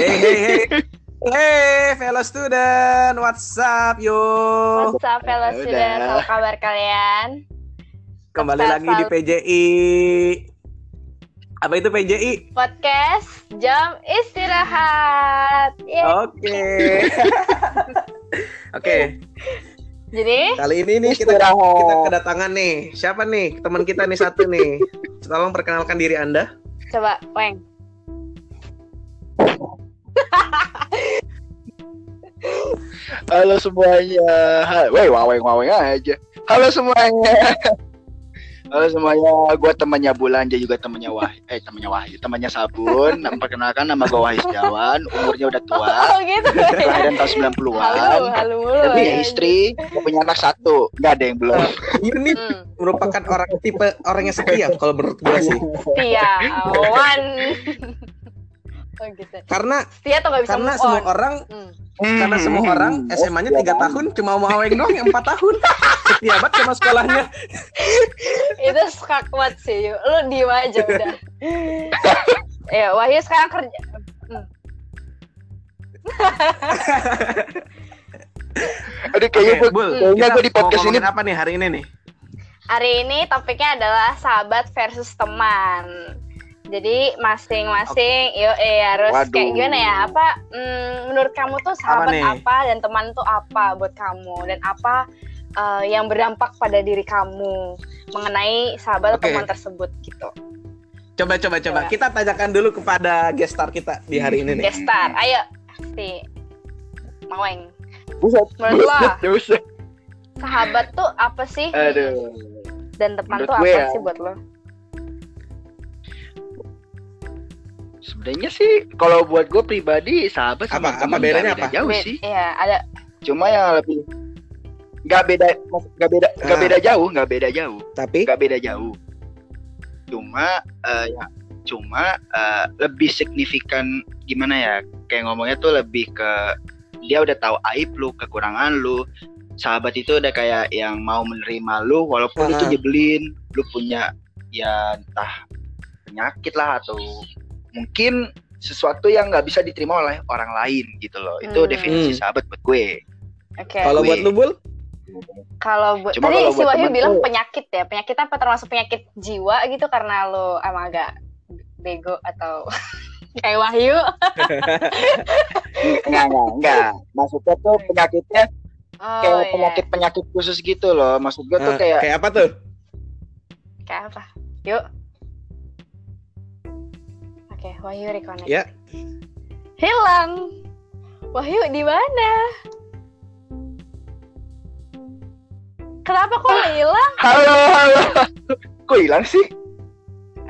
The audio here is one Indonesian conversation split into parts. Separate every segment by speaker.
Speaker 1: Hey, hey, hey. Hey, fellow student, what's up, yo?
Speaker 2: What's up, fellow
Speaker 3: Ya
Speaker 2: student?
Speaker 3: udah.
Speaker 2: Apa kabar kalian?
Speaker 1: Kembali
Speaker 2: Kita
Speaker 1: lagi di PJI. Apa itu PJI?
Speaker 2: Podcast Jam Istirahat.
Speaker 1: Oke. Oke,
Speaker 2: Jadi,
Speaker 1: kali ini nih kita kita kedatangan nih. Siapa nih? Teman kita nih satu nih. Tolong perkenalkan diri Anda.
Speaker 2: coba, Weng.
Speaker 3: Halo semuanya. Weh, waweng waweng aja. Halo semuanya. Halo semuanya, gue temannya Bulan, dia juga temannya Wahyu, eh temannya Wahyu, temannya Sabun. Nama perkenalkan nama gue Wahyu Setiawan, umurnya udah tua,
Speaker 2: Oh, gitu.
Speaker 3: kelahiran tahun 90-an.
Speaker 2: Halo, halo mulu.
Speaker 3: Punya
Speaker 2: ya.
Speaker 3: istri, gua punya anak satu, nggak ada yang belum.
Speaker 1: Ini
Speaker 2: Hmm,
Speaker 1: merupakan orang tipe orang yang setia kalau menurut gue sih.
Speaker 2: Setiawan. oh, gitu.
Speaker 1: Karena
Speaker 2: Setia tuh gak bisa
Speaker 1: karena semua
Speaker 2: on.
Speaker 1: orang
Speaker 2: Hmm.
Speaker 1: karena semua orang SMA-nya tiga tahun cuma mau aweng doang yang empat tahun. Setia banget sama sekolahnya.
Speaker 2: Itu skakwat sih. Lu diem aja udah. ya, Wahyu sekarang kerja. Hmm.
Speaker 3: Aduh kayaknya
Speaker 1: Oke,
Speaker 3: gua-
Speaker 1: Bul,
Speaker 3: kayaknya gue di podcast ini
Speaker 1: apa nih hari ini nih?
Speaker 2: Hari ini topiknya adalah sahabat versus teman. Jadi masing-masing, yo eh harus
Speaker 3: Waduh.
Speaker 2: kayak gimana ya? Apa mm, menurut kamu tuh sahabat
Speaker 1: nih?
Speaker 2: apa, dan teman tuh apa buat kamu dan apa eh, yang berdampak pada diri kamu mengenai sahabat atau
Speaker 1: Oke.
Speaker 2: teman tersebut gitu.
Speaker 1: Coba coba coba kita tanyakan dulu kepada guest star kita di hari ini nih.
Speaker 2: Gestar, ayo si Maweng.
Speaker 3: Buset,
Speaker 2: Menurut lo sahabat tuh apa sih?
Speaker 3: Aduh.
Speaker 2: Dan teman
Speaker 3: menurut
Speaker 2: tuh apa
Speaker 3: ya.
Speaker 2: sih buat lo?
Speaker 3: Sebenarnya sih kalau buat gue pribadi sahabat sama
Speaker 1: Apa- apa bedanya
Speaker 3: beda
Speaker 1: apa?
Speaker 3: jauh
Speaker 2: Be-
Speaker 3: sih.
Speaker 2: Iya, ada
Speaker 3: Cuma yang lebih nggak beda nggak beda nggak
Speaker 1: Ah.
Speaker 3: beda jauh nggak beda jauh
Speaker 1: Tapi
Speaker 3: nggak beda jauh. Cuma eh, ya cuma eh, lebih signifikan gimana ya kayak ngomongnya tuh lebih ke dia udah tahu aib lu kekurangan lu sahabat itu udah kayak yang mau menerima lu walaupun lu tuh
Speaker 1: Ah.
Speaker 3: nyebelin lu punya ya entah penyakit lah atau mungkin sesuatu yang nggak bisa diterima oleh orang lain gitu loh itu
Speaker 2: Hmm.
Speaker 3: definisi
Speaker 1: Hmm.
Speaker 3: sahabat buat gue
Speaker 2: Oke.
Speaker 1: kalau buat lu Bul,
Speaker 2: Kalau buat tadi
Speaker 3: kalau
Speaker 2: si Wahyu bilang
Speaker 3: tuh-
Speaker 2: penyakit ya. Penyakit apa termasuk penyakit jiwa gitu karena lo emang agak bego atau kayak Wahyu.
Speaker 3: enggak enggak enggak maksudnya tuh penyakitnya
Speaker 2: Oh,
Speaker 3: kayak
Speaker 2: iya.
Speaker 3: penyakit penyakit khusus gitu loh maksud gue tuh
Speaker 1: eh,
Speaker 3: kayak
Speaker 1: kayak apa tuh?
Speaker 2: Kayak apa? Yuk. Oke, Wahyu reconnect.
Speaker 1: Ya.
Speaker 2: Hilang. Wahyu di mana? Kenapa kok hilang?
Speaker 3: halo halo kok hilang sih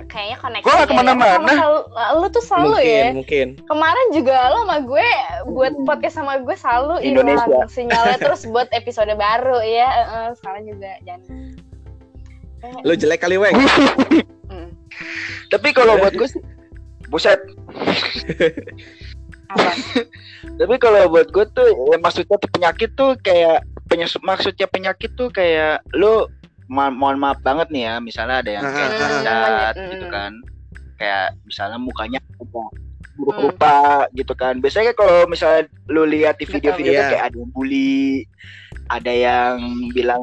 Speaker 2: Kayaknya koneksi.
Speaker 3: Gua nggak
Speaker 2: deh.
Speaker 3: ke mana-mana.
Speaker 2: Kamu selalu- Lu tuh selalu
Speaker 1: mungkin
Speaker 2: ya.
Speaker 1: mungkin.
Speaker 2: Kemarin juga lo sama gue buat podcast sama gue selalu
Speaker 3: Indonesia.
Speaker 2: hilang sinyalnya terus buat episode baru ya. Heeh, sekarang juga jangan.
Speaker 1: Lu jelek kali weng.
Speaker 2: Hmm,
Speaker 3: tapi kalau buat gue sih buset. Tapi kalau buat gue tuh ya, maksudnya tuh penyakit tuh kayak penyes maksudnya penyakit tuh kayak lu mo- mohon maaf banget nih ya misalnya ada yang kayak cacat
Speaker 2: Hmm,
Speaker 3: gitu
Speaker 2: hmm.
Speaker 3: kan. Kayak misalnya mukanya apa buruk rupa gitu kan. Biasanya kalau misalnya lu lihat di video-video
Speaker 1: Iya.
Speaker 3: kayak ada yang bully ada yang bilang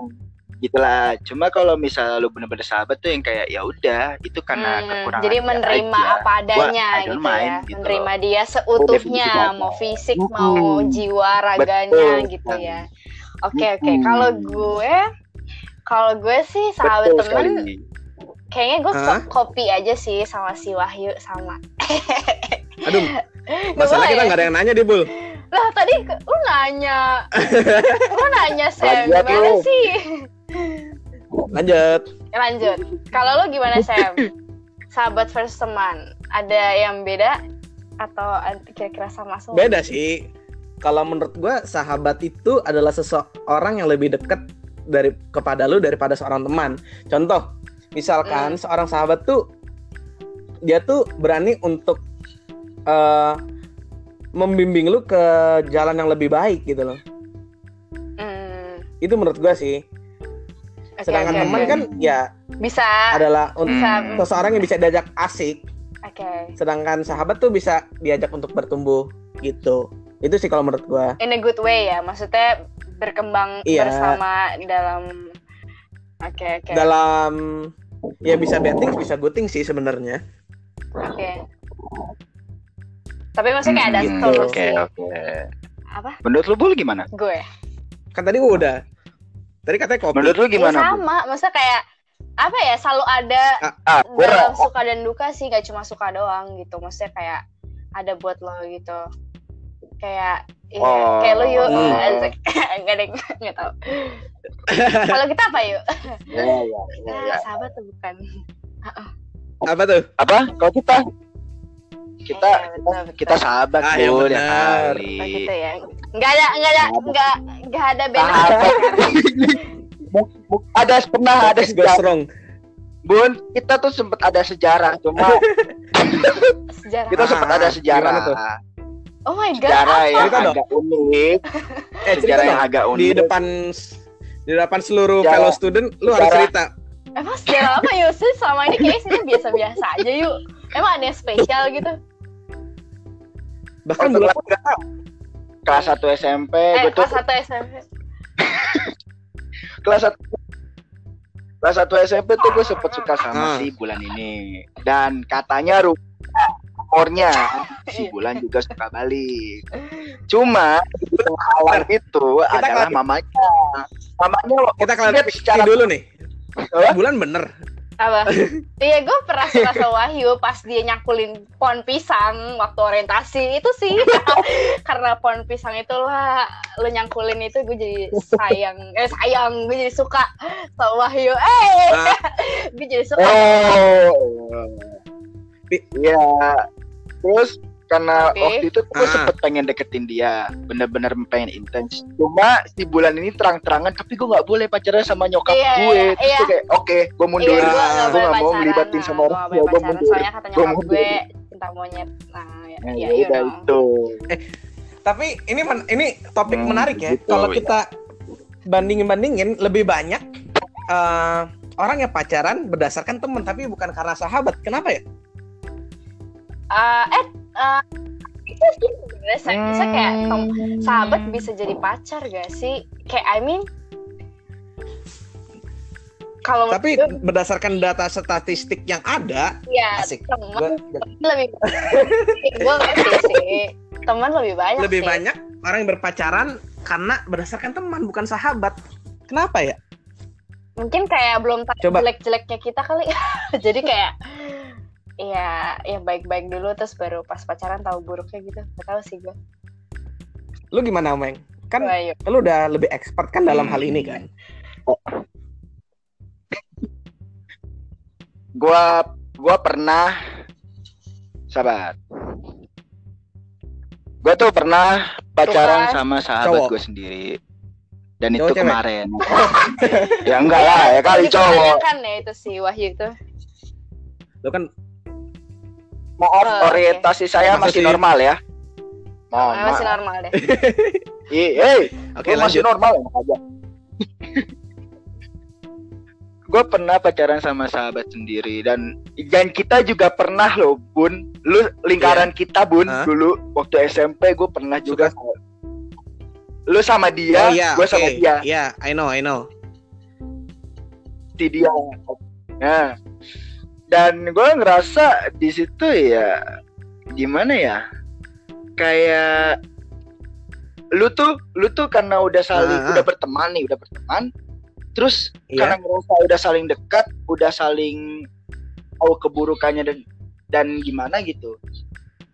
Speaker 3: gitulah cuma kalau misalnya lu bener-bener sahabat tuh yang kayak ya udah itu karena
Speaker 2: Hmm,
Speaker 3: kekurangan
Speaker 2: jadi menerima
Speaker 3: aja.
Speaker 2: apa adanya gitu
Speaker 3: mind,
Speaker 2: ya.
Speaker 3: gitu
Speaker 2: menerima
Speaker 3: loh.
Speaker 2: dia seutuhnya, mau fisik,
Speaker 3: Mm-mm.
Speaker 2: mau jiwa, raganya
Speaker 3: Betul.
Speaker 2: gitu ya. Oke oke,
Speaker 3: Mm-mm.
Speaker 2: kalau gue kalau gue sih sahabat
Speaker 3: Betul
Speaker 2: temen
Speaker 3: sekali.
Speaker 2: kayaknya gue
Speaker 1: Hah?
Speaker 2: kopi aja sih sama si Wahyu sama
Speaker 1: Aduh, masalah kita
Speaker 2: ya?
Speaker 1: nggak ada yang nanya di Bul.
Speaker 2: Lah tadi lu nanya. lu nanya Sam, gimana sih?
Speaker 1: Lanjut.
Speaker 2: Lanjut. Kalau lu gimana Sam? Sahabat versus teman. Ada yang beda atau kira-kira sama semua?
Speaker 1: Beda sih. Kalau menurut gua sahabat itu adalah seseorang yang lebih dekat dari kepada lu daripada seorang teman. Contoh, misalkan seorang sahabat tuh dia tuh berani untuk eh, membimbing lu ke jalan yang lebih baik gitu loh.
Speaker 2: Hmm,
Speaker 1: Itu menurut gua sih. Sedangkan
Speaker 2: oke,
Speaker 1: teman
Speaker 2: oke.
Speaker 1: kan ya
Speaker 2: bisa
Speaker 1: adalah untuk
Speaker 2: bisa
Speaker 3: Hmm.
Speaker 1: seseorang yang bisa diajak asik.
Speaker 2: oke Oke.
Speaker 1: sedangkan sahabat tuh bisa diajak untuk bertumbuh gitu itu sih kalau menurut gua
Speaker 2: In a good way ya, maksudnya berkembang
Speaker 1: Iya.
Speaker 2: bersama dalam. Oke oke.
Speaker 1: dalam ya bisa bad things bisa good things sih sebenarnya
Speaker 2: Oke. Tapi maksudnya kayak ada
Speaker 3: Hmm,
Speaker 2: solusi
Speaker 3: Oke, oke.
Speaker 2: apa?
Speaker 3: Menurut lu Bul gimana?
Speaker 2: Gue.
Speaker 1: kan tadi gua udah tadi katanya kopi
Speaker 3: Menurut lu
Speaker 2: Ya,
Speaker 3: gimana? Bul?
Speaker 2: sama, maksudnya kayak apa ya selalu ada
Speaker 3: Ah, gua
Speaker 2: dalam suka dan duka sih gak cuma suka doang gitu maksudnya kayak ada buat lo gitu kayak iya
Speaker 3: Oh.
Speaker 2: kayak lo yuk
Speaker 1: Hmm.
Speaker 2: Nggak ada nggak tahu kalau kita apa yuk
Speaker 3: Ya, ya, ya,
Speaker 2: ah,
Speaker 3: ya.
Speaker 2: sahabat tuh bukan
Speaker 1: apa tuh
Speaker 3: Apa? Kalau kita kita
Speaker 2: Iya,
Speaker 3: kita,
Speaker 2: betul,
Speaker 3: kita sahabat
Speaker 1: Ah, yang
Speaker 3: Bul, ya
Speaker 1: benar.
Speaker 3: kali.
Speaker 2: Oh, gitu ya. Nggak ada nggak ada nggak nggak ada
Speaker 3: bu- ada pernah ada sejarah.
Speaker 1: Strong
Speaker 3: Bun kita tuh sempat ada sejarah cuma
Speaker 2: sejarah
Speaker 3: kita sempat
Speaker 1: Ah,
Speaker 3: ada sejarah.
Speaker 1: gimana tuh?
Speaker 2: oh my god
Speaker 3: sejarah
Speaker 2: apa?
Speaker 3: yang
Speaker 1: Cerita dong.
Speaker 3: agak unik.
Speaker 1: Eh
Speaker 3: sejarah yang
Speaker 1: dong.
Speaker 3: agak unik.
Speaker 1: di depan di depan seluruh
Speaker 3: Sejarah-
Speaker 1: fellow student lu harus
Speaker 3: sejarah-
Speaker 1: cerita.
Speaker 2: Emang sejarah apa yuk sih selama ini kayaknya sih biasa-biasa aja yuk. Emang ada yang spesial gitu
Speaker 1: bahkan
Speaker 3: setelah-
Speaker 1: pun nggak tahu.
Speaker 3: Kelas 1 SMP
Speaker 2: eh
Speaker 3: gue tuh
Speaker 2: kelas satu SMP
Speaker 3: kelas 1 kelas 1 SMP tuh gue sempet suka sama
Speaker 1: Ah.
Speaker 3: si bulan ini. Dan katanya rumornya si
Speaker 2: Iya.
Speaker 3: bulan juga suka balik. Cuma penghalang itu adalah
Speaker 1: klarifikasi.
Speaker 3: mamanya. Mamanya loh
Speaker 1: kita klarifikasi
Speaker 3: secara
Speaker 1: dulu nih. Bulan bener
Speaker 2: apa? Iya gue pernah suka sama Wahyu pas dia nyakulin pohon pisang waktu orientasi. Itu sih karena pohon pisang itulah lo nyangkulin itu gue jadi sayang. Eh sayang gue jadi suka sama Wahyu. Eh
Speaker 1: Ah.
Speaker 2: gue jadi suka.
Speaker 3: Oh. Iya. Terus karena
Speaker 2: Oke.
Speaker 3: waktu itu gue
Speaker 1: Ah.
Speaker 3: sempet pengen deketin dia bener-bener pengen intens cuma si bulan ini terang-terangan tapi gue nggak boleh pacaran sama nyokap
Speaker 2: Iya,
Speaker 3: gue
Speaker 2: iya,
Speaker 3: terus
Speaker 2: iya.
Speaker 3: gue kayak oke gue mundur
Speaker 2: iya gue
Speaker 1: Ah,
Speaker 2: gak
Speaker 3: gua
Speaker 2: boleh
Speaker 3: nggak mau ngelibatin
Speaker 2: nah,
Speaker 3: sama orang tua,
Speaker 2: pacaran
Speaker 3: mundur.
Speaker 2: soalnya kata
Speaker 3: Gua
Speaker 2: nyokap
Speaker 3: mundur.
Speaker 2: gue cinta monyet nah ya,
Speaker 3: Nah,
Speaker 2: ya,
Speaker 3: ya
Speaker 2: iya
Speaker 3: udah
Speaker 2: dong.
Speaker 3: itu
Speaker 1: tapi ini men- ini topik
Speaker 3: Hmm,
Speaker 1: menarik ya
Speaker 3: gitu,
Speaker 1: kalau
Speaker 3: ya.
Speaker 1: kita bandingin bandingin lebih banyak eh, orang yang pacaran berdasarkan temen tapi bukan karena sahabat kenapa ya
Speaker 2: Eh, eh eh, itu sih sebenarnya saya bisa kayak tem- sahabat bisa jadi pacar gak sih? Kayak I mean kalau
Speaker 1: tapi
Speaker 2: gue,
Speaker 1: berdasarkan data statistik yang ada
Speaker 2: ya
Speaker 1: asik.
Speaker 2: teman
Speaker 1: gua-
Speaker 2: lebih gue ngerti sih. Teman lebih banyak
Speaker 1: lebih
Speaker 2: sih.
Speaker 1: banyak orang yang berpacaran karena berdasarkan teman bukan sahabat. Kenapa ya?
Speaker 2: Mungkin kayak belum tahu jelek-jeleknya kita kali. Jadi kayak ya ya baik-baik dulu terus baru pas pacaran tahu buruknya gitu. Gak tahu sih gue
Speaker 1: lu gimana Meng? Kan
Speaker 2: Ayo.
Speaker 1: lu udah lebih expert kan dalam hal ini kan?
Speaker 3: Gua gua pernah sahabat. Gua tuh pernah pacaran
Speaker 2: Suka.
Speaker 3: sama sahabat
Speaker 1: Cowok.
Speaker 3: gue sendiri. Dan
Speaker 1: Cowok
Speaker 3: itu
Speaker 1: cewek?
Speaker 3: kemarin. Ya enggak lah ya kali cowok.
Speaker 2: dipertanyakan ya itu si Wahyu itu.
Speaker 1: Lu kan
Speaker 3: maaf
Speaker 2: Oh,
Speaker 3: orientasi saya
Speaker 1: Maksud
Speaker 3: masih
Speaker 1: sih-
Speaker 3: normal ya?
Speaker 2: Oh,
Speaker 3: mohon
Speaker 2: masih normal deh.
Speaker 3: Hey,
Speaker 1: oke
Speaker 3: Gua masih
Speaker 1: lanjut.
Speaker 3: normal enak aja? Gue pernah pacaran sama sahabat sendiri dan dan kita juga pernah loh bun. Lu lingkaran kita bun
Speaker 1: Hah?
Speaker 3: dulu waktu SMP gue pernah juga lu sama dia
Speaker 1: oh iya
Speaker 3: gue
Speaker 1: oke.
Speaker 3: sama dia.
Speaker 1: Iya I know I know.
Speaker 3: Si dia. Nah dan gue ngerasa di situ ya gimana ya kayak lu tuh lu tuh karena udah saling
Speaker 1: ah.
Speaker 3: udah berteman nih udah berteman terus
Speaker 1: iya
Speaker 3: karena ngerasa udah saling dekat udah saling tahu keburukannya dan dan gimana gitu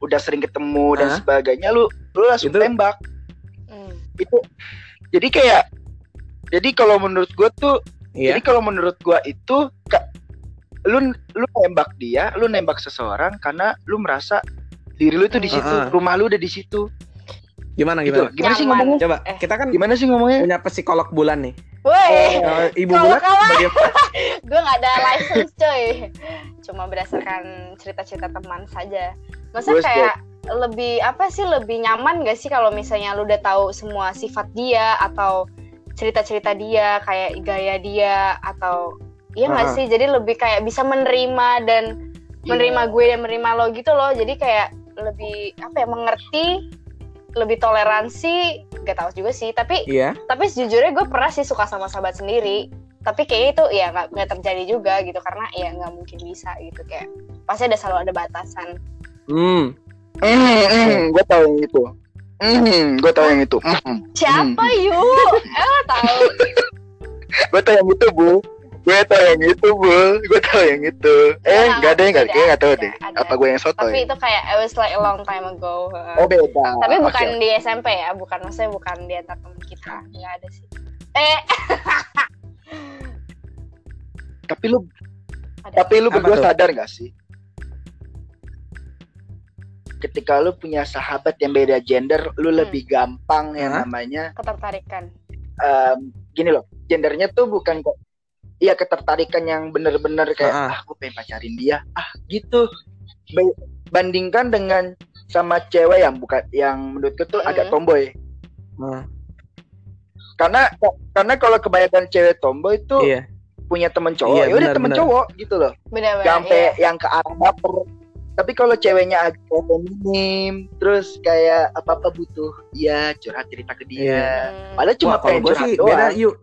Speaker 3: udah sering ketemu dan
Speaker 1: Ah.
Speaker 3: sebagainya lu lu langsung
Speaker 1: Itu-
Speaker 3: tembak
Speaker 2: Hmm.
Speaker 3: itu jadi kayak jadi kalau menurut gue tuh
Speaker 1: iya
Speaker 3: jadi kalau menurut gua itu lu lu nembak dia, lu nembak seseorang karena lu merasa diri lu tuh di situ,
Speaker 1: Heeh.
Speaker 3: rumah lu udah di situ.
Speaker 1: gimana
Speaker 3: Gitu.
Speaker 1: gimana
Speaker 3: Gimana sih ngomongnya?
Speaker 1: coba
Speaker 2: Eh.
Speaker 1: kita kan
Speaker 3: Gimana sih ngomongnya?
Speaker 1: punya psikolog bulan nih
Speaker 2: Woi,
Speaker 1: Eh, ibu bulan bagaimana
Speaker 2: gue nggak ada license coy. Cuma berdasarkan cerita-cerita teman saja. Masa
Speaker 3: Gue
Speaker 2: kayak lebih apa sih lebih nyaman gak sih kalau misalnya lu udah tahu semua sifat dia atau cerita-cerita dia kayak gaya dia atau iya nggak
Speaker 1: Ah.
Speaker 2: sih? Jadi lebih kayak bisa menerima dan menerima gue dan menerima lo gitu loh. Jadi kayak lebih apa ya mengerti lebih toleransi gak tahu juga sih. Tapi
Speaker 1: Iya.
Speaker 2: tapi sejujurnya gue pernah sih suka sama sahabat sendiri. Tapi kayaknya itu ya nggak terjadi juga gitu. Karena ya nggak mungkin bisa gitu. Kayak pasti ada selalu ada batasan.
Speaker 1: Hmm.
Speaker 3: Hmm, hmm, gue tahu yang itu. Hmm, gue tahu yang itu. Hmm,
Speaker 2: siapa yuk eh tahu.
Speaker 3: Gue tahu yang itu bu. Gue tahu yang itu bu. Gue tahu yang itu. Eh,
Speaker 2: Nggak,
Speaker 3: nggak deh, nggak
Speaker 2: ada,
Speaker 3: kayak nggak
Speaker 2: ada,
Speaker 3: deh.
Speaker 2: ada.
Speaker 3: Apa gue yang soto
Speaker 2: tapi
Speaker 3: ya?
Speaker 2: itu kayak it was like a long time ago
Speaker 3: Oh beda.
Speaker 2: tapi bukan di SMP ya bukan maksudnya bukan di antar teman kita nggak ada sih eh
Speaker 3: Tapi lu,
Speaker 2: ada.
Speaker 3: tapi lu berdua
Speaker 1: tuh?
Speaker 3: sadar gak sih? Ketika lu punya sahabat yang beda gender, lu
Speaker 2: Hmm.
Speaker 3: lebih gampang yang namanya
Speaker 2: ketertarikan
Speaker 3: em, gini loh. Gendernya tuh bukan kok Iya ketertarikan yang bener-bener kayak
Speaker 1: Ah.
Speaker 3: ah gue pengen pacarin dia ah gitu Ba- bandingkan dengan sama cewek yang bukan yang menurutku tuh
Speaker 2: Hmm.
Speaker 3: agak tomboy
Speaker 1: Nah,
Speaker 3: karena karena kalau kebanyakan cewek tomboy tuh
Speaker 1: iya.
Speaker 3: punya temen cowok
Speaker 1: Iya,
Speaker 3: ya udah temen
Speaker 1: benar.
Speaker 3: cowok gitu loh sampai
Speaker 2: iya.
Speaker 3: yang ke arah baper tapi kalau ceweknya agak feminim terus kayak apa apa butuh ya curhat cerita ke dia
Speaker 1: Iya.
Speaker 2: Hmm.
Speaker 3: padahal cuma
Speaker 1: Wah, kalau
Speaker 3: pengen
Speaker 1: gue
Speaker 3: curhat
Speaker 1: sih
Speaker 3: doang
Speaker 1: beda yuk.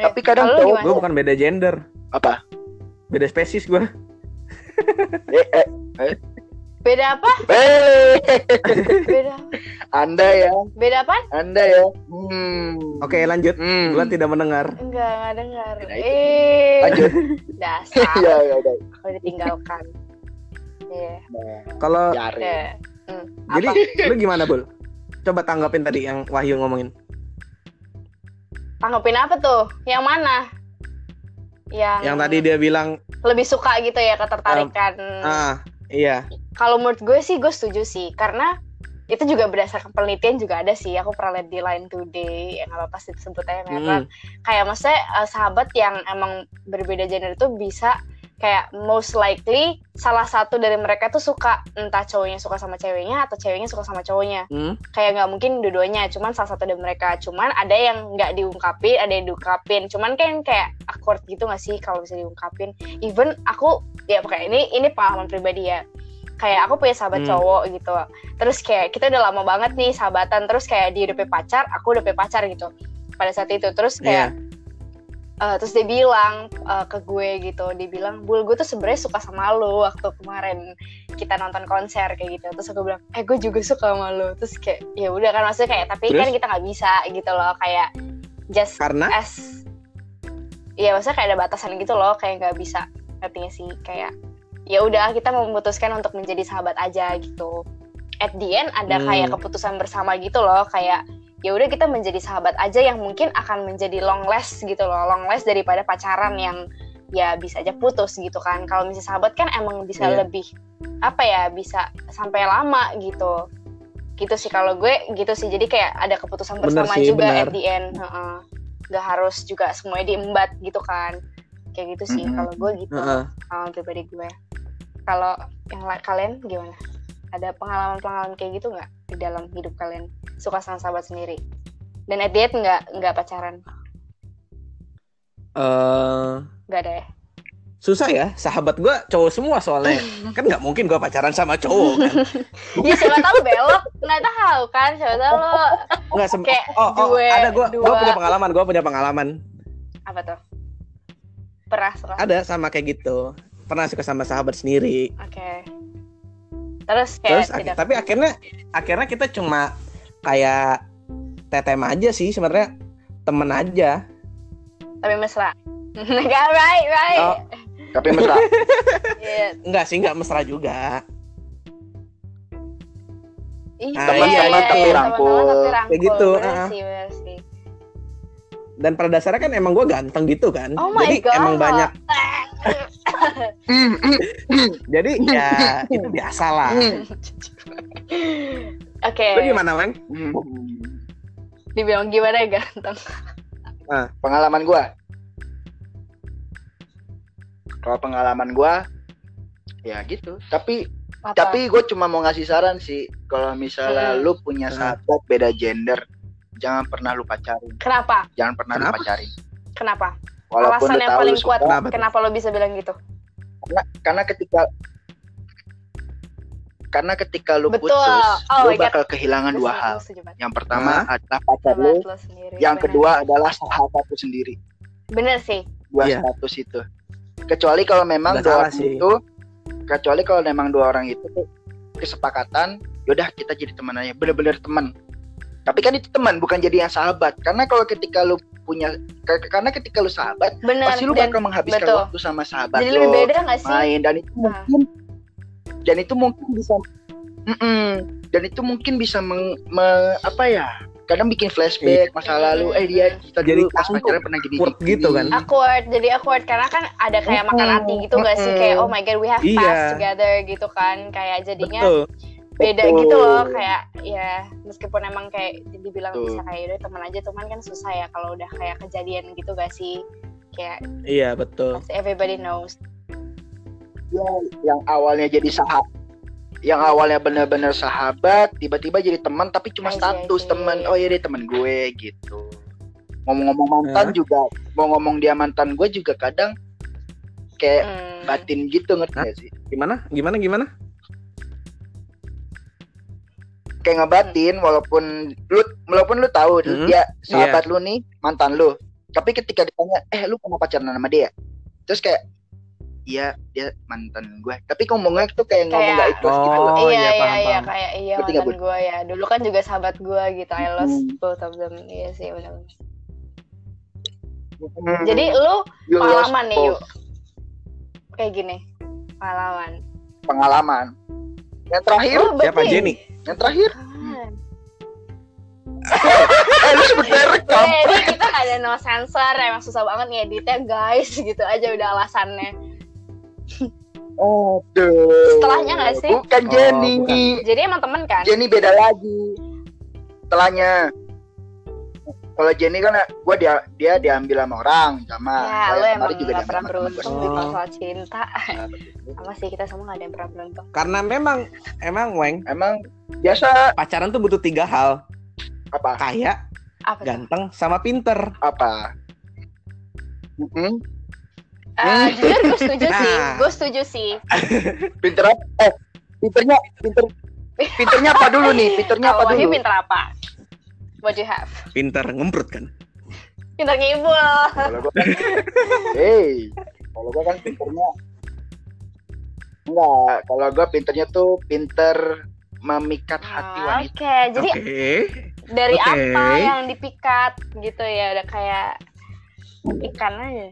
Speaker 3: Tapi kadang cowok?
Speaker 1: Gue bukan beda gender.
Speaker 3: apa
Speaker 1: Beda spesies gue.
Speaker 3: eh, eh,
Speaker 2: beda apa
Speaker 3: eh,
Speaker 2: beda
Speaker 3: anda ya
Speaker 2: beda apa
Speaker 3: anda ya hmm.
Speaker 1: Oke lanjut.
Speaker 3: Hmm.
Speaker 1: Bulan tidak mendengar.
Speaker 2: enggak enggak dengar eh
Speaker 3: lanjut
Speaker 2: dasar
Speaker 3: ya ya udah
Speaker 2: kalau ditinggalkan iya
Speaker 3: Nah,
Speaker 1: Kalau
Speaker 3: jari.
Speaker 2: deh Hmm.
Speaker 1: jadi lu gimana bul? Coba tanggapin tadi yang Wahyu ngomongin.
Speaker 2: Tanggapin apa tuh? Yang mana? Yang
Speaker 1: Yang tadi dia bilang
Speaker 2: lebih suka gitu ya ketertarikan.
Speaker 1: Ah iya.
Speaker 2: kalau menurut gue sih gue setuju sih. Karena itu juga berdasarkan penelitian juga ada sih. Aku pernah lihat di Line Today yang apa pasti disebut aja merek
Speaker 1: Mm.
Speaker 2: kayak maksudnya eh, sahabat yang emang berbeda gender itu bisa kayak most likely salah satu dari mereka tuh suka entah cowoknya suka sama ceweknya atau ceweknya suka sama cowoknya.
Speaker 1: Hmm.
Speaker 2: kayak nggak mungkin dua-duanya cuman salah satu dari mereka. Cuman ada yang nggak diungkapin ada yang diungkapin. Cuman kan kayak awkward gitu nggak sih kalau bisa diungkapin? Even aku ya pokoknya ini ini pengalaman pribadi ya. Kayak aku punya sahabat
Speaker 1: Hmm.
Speaker 2: cowok gitu. Terus kayak kita udah lama banget nih sahabatan. Terus kayak dia udah pacar aku udah pacar gitu. Pada saat itu. Terus kayak
Speaker 1: Iya.
Speaker 2: Eh, terus dia bilang eh, ke gue gitu, dia bilang, "Bul, gue tuh sebenarnya suka sama lo waktu kemarin kita nonton konser kayak gitu." Terus aku bilang, "Eh, gue juga suka sama lo." Terus kayak ya udah kan maksudnya kayak tapi
Speaker 1: Terus?
Speaker 2: kan kita nggak bisa gitu loh, kayak just
Speaker 1: Karena
Speaker 2: as Iya, maksudnya kayak ada batasan gitu loh, kayak nggak bisa ngertinya sih kayak ya udah kita memutuskan untuk menjadi sahabat aja gitu. At the end ada
Speaker 1: Hmm.
Speaker 2: kayak keputusan bersama gitu loh, kayak ya udah kita menjadi sahabat aja yang mungkin akan menjadi long last gitu loh, long last daripada pacaran yang ya bisa aja putus gitu kan. Kalau misalnya sahabat kan emang bisa
Speaker 1: Iya.
Speaker 2: lebih apa ya, bisa sampai lama gitu. Gitu sih kalau gue gitu sih. Jadi kayak ada keputusan
Speaker 1: Bener
Speaker 2: bersama
Speaker 1: sih,
Speaker 2: juga
Speaker 1: bener.
Speaker 2: at the end. Heeh. Gak harus juga semuanya diembat gitu kan. Kayak gitu sih
Speaker 3: Mhm.
Speaker 2: kalau gue gitu.
Speaker 1: Heeh.
Speaker 2: Pengalaman pribadi gue. Kalau yang kalian gimana? Ada pengalaman-pengalaman kayak gitu nggak di dalam hidup kalian? Suka sama sahabat sendiri? Dan at the end nggak nggak pacaran?
Speaker 1: eh,
Speaker 2: Nggak ada ya?
Speaker 1: susah ya. Sahabat gue cowok semua soalnya. kan nggak mungkin gue pacaran sama cowok kan.
Speaker 2: Ya siapa tahu belok, nggak tahu kan? Siapa tahu lo
Speaker 1: Nggak sem-
Speaker 2: kayak
Speaker 1: oh, oh,
Speaker 2: dua,
Speaker 1: ada gue gue punya pengalaman gue punya pengalaman
Speaker 2: apa tuh? Pernah suka? Oke.
Speaker 1: ada sama kayak gitu pernah suka sama sahabat sendiri
Speaker 2: Terus kayak
Speaker 1: terus ak-
Speaker 2: tidak.
Speaker 1: tapi akhirnya akhirnya kita cuma kayak tetem aja sih sebenarnya temen aja
Speaker 2: Tapi mesra. Nggak right, right.
Speaker 1: Oh.
Speaker 3: tapi mesra
Speaker 2: Iya.
Speaker 1: enggak sih enggak mesra juga
Speaker 2: Ih,
Speaker 1: Ah,
Speaker 2: iya,
Speaker 1: iya,
Speaker 2: iya,
Speaker 1: tapi
Speaker 2: iya,
Speaker 3: rangkul.
Speaker 2: teman-teman tapi rangkul.
Speaker 1: Kayak gitu,
Speaker 2: Bener sih, bener sih.
Speaker 1: dan pada dasarnya kan emang gue ganteng gitu kan
Speaker 2: Oh my
Speaker 1: jadi
Speaker 2: God.
Speaker 1: emang banyak jadi ya itu biasa lah.
Speaker 2: Oke.
Speaker 1: lu gimana Leng?
Speaker 3: Hmm.
Speaker 2: Dibilang gimana ya ganteng?
Speaker 3: pengalaman gua kalau pengalaman gua ya gitu tapi
Speaker 2: Apa?
Speaker 3: tapi gue cuma mau ngasih saran sih kalau misalnya
Speaker 2: Hmm.
Speaker 3: lu punya
Speaker 1: Hmm.
Speaker 3: sahabat beda gender jangan pernah lu pacarin
Speaker 2: kenapa?
Speaker 3: jangan pernah
Speaker 1: Kenapa?
Speaker 3: lu pacarin
Speaker 2: Kenapa?
Speaker 3: walaupun
Speaker 2: Alasan yang paling kuat
Speaker 1: Kenapa
Speaker 2: kenapa lo bisa bilang gitu?
Speaker 3: Karena karena ketika karena ketika lu
Speaker 2: Betul.
Speaker 3: putus
Speaker 2: Oh
Speaker 3: lu
Speaker 2: God.
Speaker 3: bakal kehilangan dua hal yang pertama
Speaker 1: Hah?
Speaker 3: adalah pacar
Speaker 2: Sama
Speaker 3: lu yang
Speaker 2: bener.
Speaker 3: kedua adalah sahabat lu sendiri
Speaker 2: bener sih
Speaker 3: dua
Speaker 1: Iya.
Speaker 3: status itu kecuali kalau memang dua orang
Speaker 1: sih.
Speaker 3: itu kecuali kalau memang dua orang itu kesepakatan yaudah kita jadi teman aja bener-bener teman tapi kan itu teman bukan jadi yang sahabat karena kalau ketika lu punya karena ketika lu sahabat
Speaker 2: bener
Speaker 3: pasti lu bakal menghabiskan
Speaker 2: betul.
Speaker 3: waktu sama sahabat
Speaker 2: jadi
Speaker 3: lo
Speaker 2: lebih beda gak sih
Speaker 3: main dan itu
Speaker 2: Nah.
Speaker 3: mungkin dan itu mungkin bisa Mm-mm. dan itu mungkin bisa meng, me- apa ya kadang bikin flashback masa lalu eh dia kita
Speaker 1: Jadi
Speaker 3: dulu pas pacaran pernah gini
Speaker 1: awkward gitu kan.
Speaker 2: awkward jadi awkward karena kan ada kayak makan hati gitu gak sih kayak oh my god we have
Speaker 1: Iya.
Speaker 2: passed together gitu kan kayak jadinya
Speaker 1: Betul.
Speaker 2: Beda
Speaker 3: Betul.
Speaker 2: gitu loh kayak ya meskipun emang kayak dibilang
Speaker 3: Betul.
Speaker 2: bisa kayak udah teman aja teman kan susah ya kalau udah kayak kejadian gitu gak sih kayak
Speaker 1: Iya, betul.
Speaker 2: pasti everybody knows
Speaker 3: Ya, yang awalnya jadi sahabat yang awalnya benar-benar sahabat tiba-tiba jadi teman tapi cuma status teman oh iya dia teman gue gitu ngomong-ngomong mantan juga mau ngomong dia mantan gue juga kadang kayak
Speaker 2: Hmm.
Speaker 3: batin gitu ngerti gak sih
Speaker 1: Gimana? Gimana gimana?
Speaker 3: Kayak ngebatin walaupun lu walaupun lu tahu
Speaker 1: Hmm,
Speaker 3: dia sahabat lu nih mantan lu. Tapi ketika ditanya eh lu pernah pacaran sama dia? Terus kayak iya dia mantan gue tapi ngomongnya tuh kayak ngomong
Speaker 2: Kayak-
Speaker 3: gak ikhlas gitu loh.
Speaker 1: Oh,
Speaker 2: iya
Speaker 1: iya,
Speaker 2: iya
Speaker 1: paham,
Speaker 2: iya
Speaker 1: paham.
Speaker 2: kayak iya
Speaker 3: nggak,
Speaker 2: mantan gue ya. Dulu kan juga sahabat gue gitu I lost
Speaker 3: Hmm.
Speaker 2: both of them. Iya sih benar
Speaker 3: Hmm,
Speaker 2: jadi lu
Speaker 3: you
Speaker 2: pengalaman nih
Speaker 3: both.
Speaker 2: yuk kayak gini pengalaman.
Speaker 3: Pengalaman. Yang terakhir?
Speaker 2: Oh,
Speaker 1: Siapa?
Speaker 2: berarti-
Speaker 1: Jenny?
Speaker 3: Yang terakhir eh lu sebut merek
Speaker 2: Eh,
Speaker 3: kampret.
Speaker 2: ini kita gak ada no sensor emang susah banget ngeditnya guys gitu aja udah alasannya
Speaker 3: oh duh.
Speaker 2: Setelahnya nggak sih?
Speaker 3: bukan
Speaker 1: Oh,
Speaker 3: Jenny
Speaker 1: bukan.
Speaker 2: jadi emang temen kan
Speaker 3: Jenny beda lagi setelahnya kalau Jenny kan gua dia dia diambil sama orang sama
Speaker 2: ya
Speaker 3: Kayak
Speaker 2: lu emang
Speaker 3: juga
Speaker 2: gak pernah beruntung di
Speaker 1: Oh.
Speaker 2: soal cinta.
Speaker 3: Nah, betul.
Speaker 2: sama sih kita semua gak ada yang pernah beruntung.
Speaker 1: Karena memang emang Weng
Speaker 3: emang biasa.
Speaker 1: pacaran tuh butuh tiga hal.
Speaker 3: Apa?
Speaker 1: Kaya,
Speaker 2: apa
Speaker 1: ganteng, sama pinter.
Speaker 3: apa? Mm-mm.
Speaker 2: Eh, jujur gue setuju sih
Speaker 1: Nah.
Speaker 2: gue setuju sih.
Speaker 3: Pinter apa? Eh pinternya pinter pinternya apa dulu nih? Pinternya apa dulu?
Speaker 2: pinter apa what do you have
Speaker 1: Pinter ngemprut kan?
Speaker 2: pinter ngibul
Speaker 3: kalau gua kan hey kalau gua kan pinternya enggak kalau gua pinternya tuh pinter memikat hati
Speaker 2: oke
Speaker 3: wanita
Speaker 2: jadi
Speaker 1: Oke.
Speaker 2: dari
Speaker 1: Oke.
Speaker 2: apa yang dipikat gitu ya udah kayak ikan aja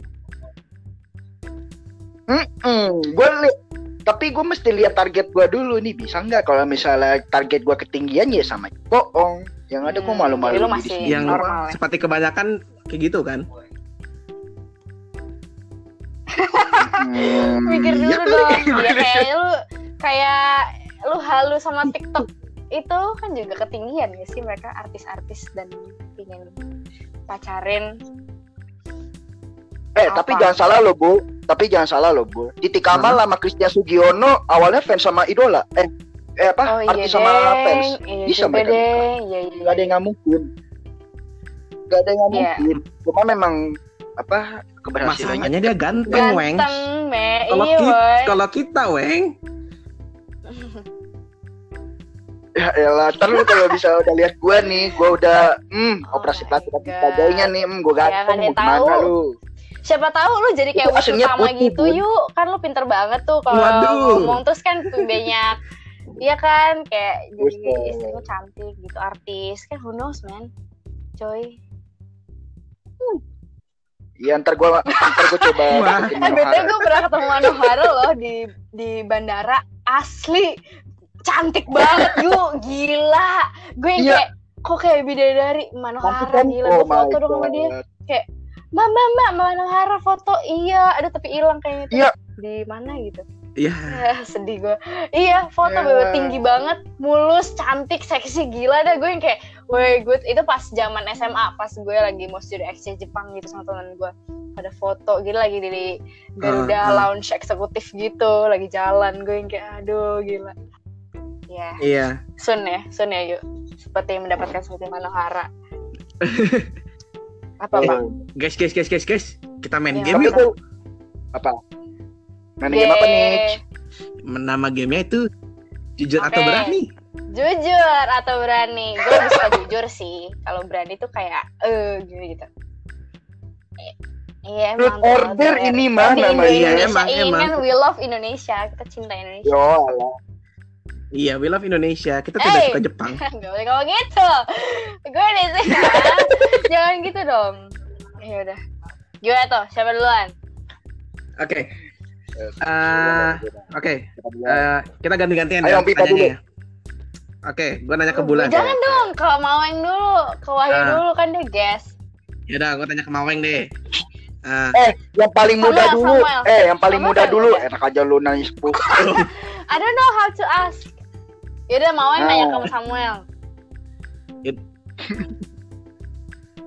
Speaker 3: Hmm, gue li- tapi gue mesti lihat target gue dulu nih bisa nggak kalau misalnya target gue ketinggian ya sama bohong yang ada gue
Speaker 2: Hmm,
Speaker 3: malu-malu diri
Speaker 2: masih.
Speaker 1: Yang
Speaker 2: normal ya?
Speaker 1: seperti kebanyakan kayak gitu kan?
Speaker 3: Hmm,
Speaker 2: mikir dulu
Speaker 3: kali.
Speaker 2: dong ya kayak lu kayak lu halu sama TikTok itu kan juga ketinggian ya sih mereka artis-artis dan pingin pacarin
Speaker 3: eh tapi
Speaker 2: Apa?
Speaker 3: jangan salah lo bu. Tapi jangan salah lo bu. Titi Kamal sama Christian Sugiono awalnya fans sama idola. Eh eh apa?
Speaker 2: Oh iya
Speaker 3: artis sama fans.
Speaker 2: Deh iya
Speaker 3: Bisa
Speaker 2: juga
Speaker 3: mereka
Speaker 2: deh? iya iya.
Speaker 3: Nggak ada yang nggak mungkin. Nggak ada yang nggak
Speaker 2: Iya.
Speaker 3: mungkin. Cuma memang apa keberhasilannya.
Speaker 1: Masalahnya dia ganteng, Weng.
Speaker 2: ganteng me.
Speaker 1: Kalau
Speaker 2: iya
Speaker 1: kita, kalau kita, Weng,
Speaker 3: ya elah ntar lu kalau bisa udah lihat gua nih gua udah hmm
Speaker 2: Oh
Speaker 3: operasi plastik
Speaker 2: God.
Speaker 3: sebagainya nih hmm gua
Speaker 2: Ya,
Speaker 3: ganteng
Speaker 2: ada
Speaker 3: mau gimana
Speaker 2: tahu.
Speaker 3: lu
Speaker 2: siapa tahu lu jadi kayak
Speaker 3: aslinya
Speaker 2: utama
Speaker 3: putih,
Speaker 2: gitu. yuk kan lu pinter banget tuh kalau ngomong. Terus kan banyak Iya kan? Kayak jadi istri lu cantik gitu artis. Kan who knows man? Coy.
Speaker 3: Iya ntar gua ntar gua coba
Speaker 2: eh
Speaker 3: Manohara.
Speaker 2: gue pernah ketemu Manohara loh di di bandara. Asli cantik banget yuk. Gila. Gue yang
Speaker 3: Iya.
Speaker 2: kayak kok kayak bidadari? Manohara
Speaker 3: kan?
Speaker 2: gila.
Speaker 3: Oh
Speaker 2: gue foto
Speaker 3: my
Speaker 2: dong sama dia
Speaker 3: God.
Speaker 2: mama mama Manohara foto iya ada tapi hilang kayaknya tuh.
Speaker 3: Iya.
Speaker 2: di mana gitu
Speaker 1: ya
Speaker 2: Ya, sedih gue. Iya, foto
Speaker 3: Ya.
Speaker 2: bebek tinggi banget, mulus, cantik, seksi, gila dah gue yang kayak, woi good. Itu pas zaman SMA, pas gue lagi mau studi exchange Jepang gitu sama temen gue. Ada foto gitu lagi di Garuda
Speaker 1: Ah, ah.
Speaker 2: lounge eksekutif gitu, lagi jalan. Gue yang kayak, aduh gila. Ya,
Speaker 1: iya.
Speaker 2: Sun ya, Sun ya yuk. Seperti mendapatkan seperti Manohara. Apa
Speaker 3: Eh,
Speaker 2: bang?
Speaker 1: Guys, guys, guys, guys, guys. Kita main
Speaker 2: Iya.
Speaker 1: game yuk.
Speaker 3: tuh apa Main game apa nih?
Speaker 1: Nama gamenya itu jujur atau
Speaker 2: Oke.
Speaker 1: berani.
Speaker 2: Jujur atau berani? Gue lebih suka jujur sih. Kalau berani tuh kayak eh gitu gitu. Iya emang.
Speaker 3: order ini mah namanya.
Speaker 1: Emang,
Speaker 2: iya
Speaker 1: emang.
Speaker 2: kan we love Indonesia. Kita cinta Indonesia.
Speaker 3: Yo, alah.
Speaker 1: Iya, we love Indonesia. Kita tidak
Speaker 2: Hey.
Speaker 1: suka Jepang.
Speaker 2: Gak boleh ngomong gitu. Gue di sini. Jangan gitu dong. Ya udah. Gimana tuh? Siapa duluan?
Speaker 1: Oke. Eh, Oke, eh, kita ganti-gantian
Speaker 3: Ayo,
Speaker 1: ya
Speaker 3: Pipa
Speaker 1: tanyanya
Speaker 3: dulu.
Speaker 1: ya. Oke, gua nanya ke Bulan.
Speaker 2: Jangan dong. Ke Maweng dulu. Ke Wahyu
Speaker 1: Ah.
Speaker 2: dulu kan dia guest.
Speaker 1: Yaudah, gua tanya ke Maweng deh. Eh,
Speaker 3: Eh, yang paling muda
Speaker 2: Samuel,
Speaker 3: dulu.
Speaker 2: Samuel.
Speaker 3: Eh, yang paling
Speaker 2: Samuel
Speaker 3: muda
Speaker 2: paling
Speaker 3: dulu. Enak aja lu nanya sepuluh.
Speaker 2: I don't know how to ask. Yaudah Maweng
Speaker 3: Ah.
Speaker 2: nanya ke Samuel.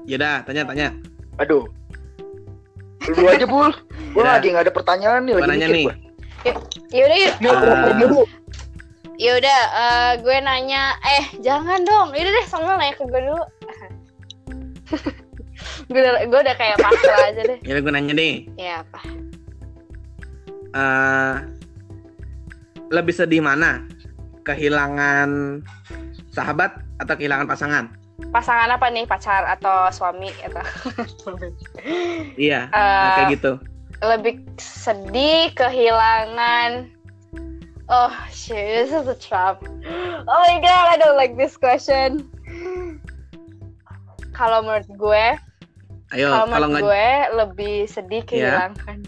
Speaker 1: yaudah, tanya-tanya.
Speaker 3: Aduh. Dulu aja, Bul.
Speaker 1: Ya.
Speaker 3: lagi nggak ada pertanyaan nih, lagi
Speaker 1: nanya
Speaker 3: mikir
Speaker 1: nih.
Speaker 2: Yaudah
Speaker 1: Ah.
Speaker 3: dulu.
Speaker 2: Yaudah, eh, gue nanya, eh jangan dong. Yaudah deh Samuel nanya ke gue dulu. gue udah, gue udah kayak pasrah aja deh.
Speaker 1: Yaudah, gua nanya nih.
Speaker 2: Ya apa?
Speaker 1: Eh, lebih sedih mana? Kehilangan sahabat atau kehilangan pasangan?
Speaker 2: Pasangan apa nih? Pacar atau suami atau?
Speaker 1: Iya,
Speaker 2: Eh,
Speaker 1: nah, kayak gitu.
Speaker 2: lebih sedih kehilangan oh shit this is a trap oh my god I don't like this question kalau menurut gue
Speaker 1: Ayo,
Speaker 2: kalau menurut gue lebih sedih
Speaker 1: Ya.
Speaker 2: kehilangan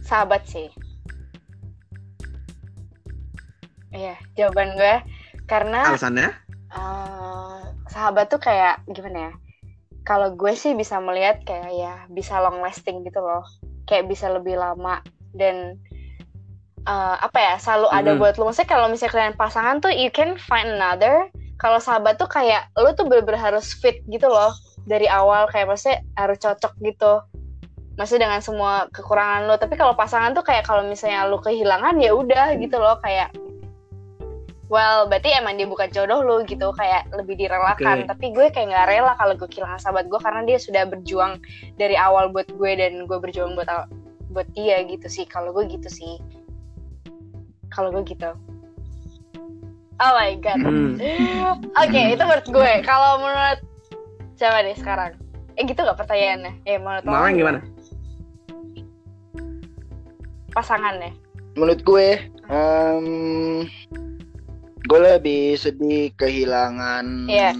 Speaker 2: sahabat sih Iya, jawaban gue karena
Speaker 1: alasannya?
Speaker 2: eh, sahabat tuh kayak gimana ya? Kalau gue sih bisa melihat kayak ya bisa long lasting gitu loh, kayak bisa lebih lama dan eh, apa ya selalu ada
Speaker 1: Mhm.
Speaker 2: buat lu. Maksudnya kalau misalnya kalian pasangan tuh you can find another. Kalau sahabat tuh kayak lu tuh bener-bener harus fit gitu loh dari awal kayak maksudnya harus cocok gitu. Maksudnya dengan semua kekurangan lu. Tapi kalau pasangan tuh kayak kalau misalnya lu kehilangan ya udah gitu loh kayak well berarti emang dia bukan jodoh lu gitu kayak lebih direlakan.
Speaker 1: Oke.
Speaker 2: tapi gue kayak nggak rela kalau gue kehilangan sahabat gue karena dia sudah berjuang dari awal buat gue dan gue berjuang buat buat dia gitu sih. Kalau gue gitu sih. Kalau gue gitu. Oh my god.
Speaker 1: Hmm.
Speaker 2: oke itu menurut gue. Kalau menurut siapa nih sekarang? Eh gitu gak pertanyaannya? Eh menurut lo?
Speaker 1: Maweng gimana?
Speaker 2: pasangannya.
Speaker 3: Menurut gue, em, gue lebih sedih kehilangan.
Speaker 2: Iya.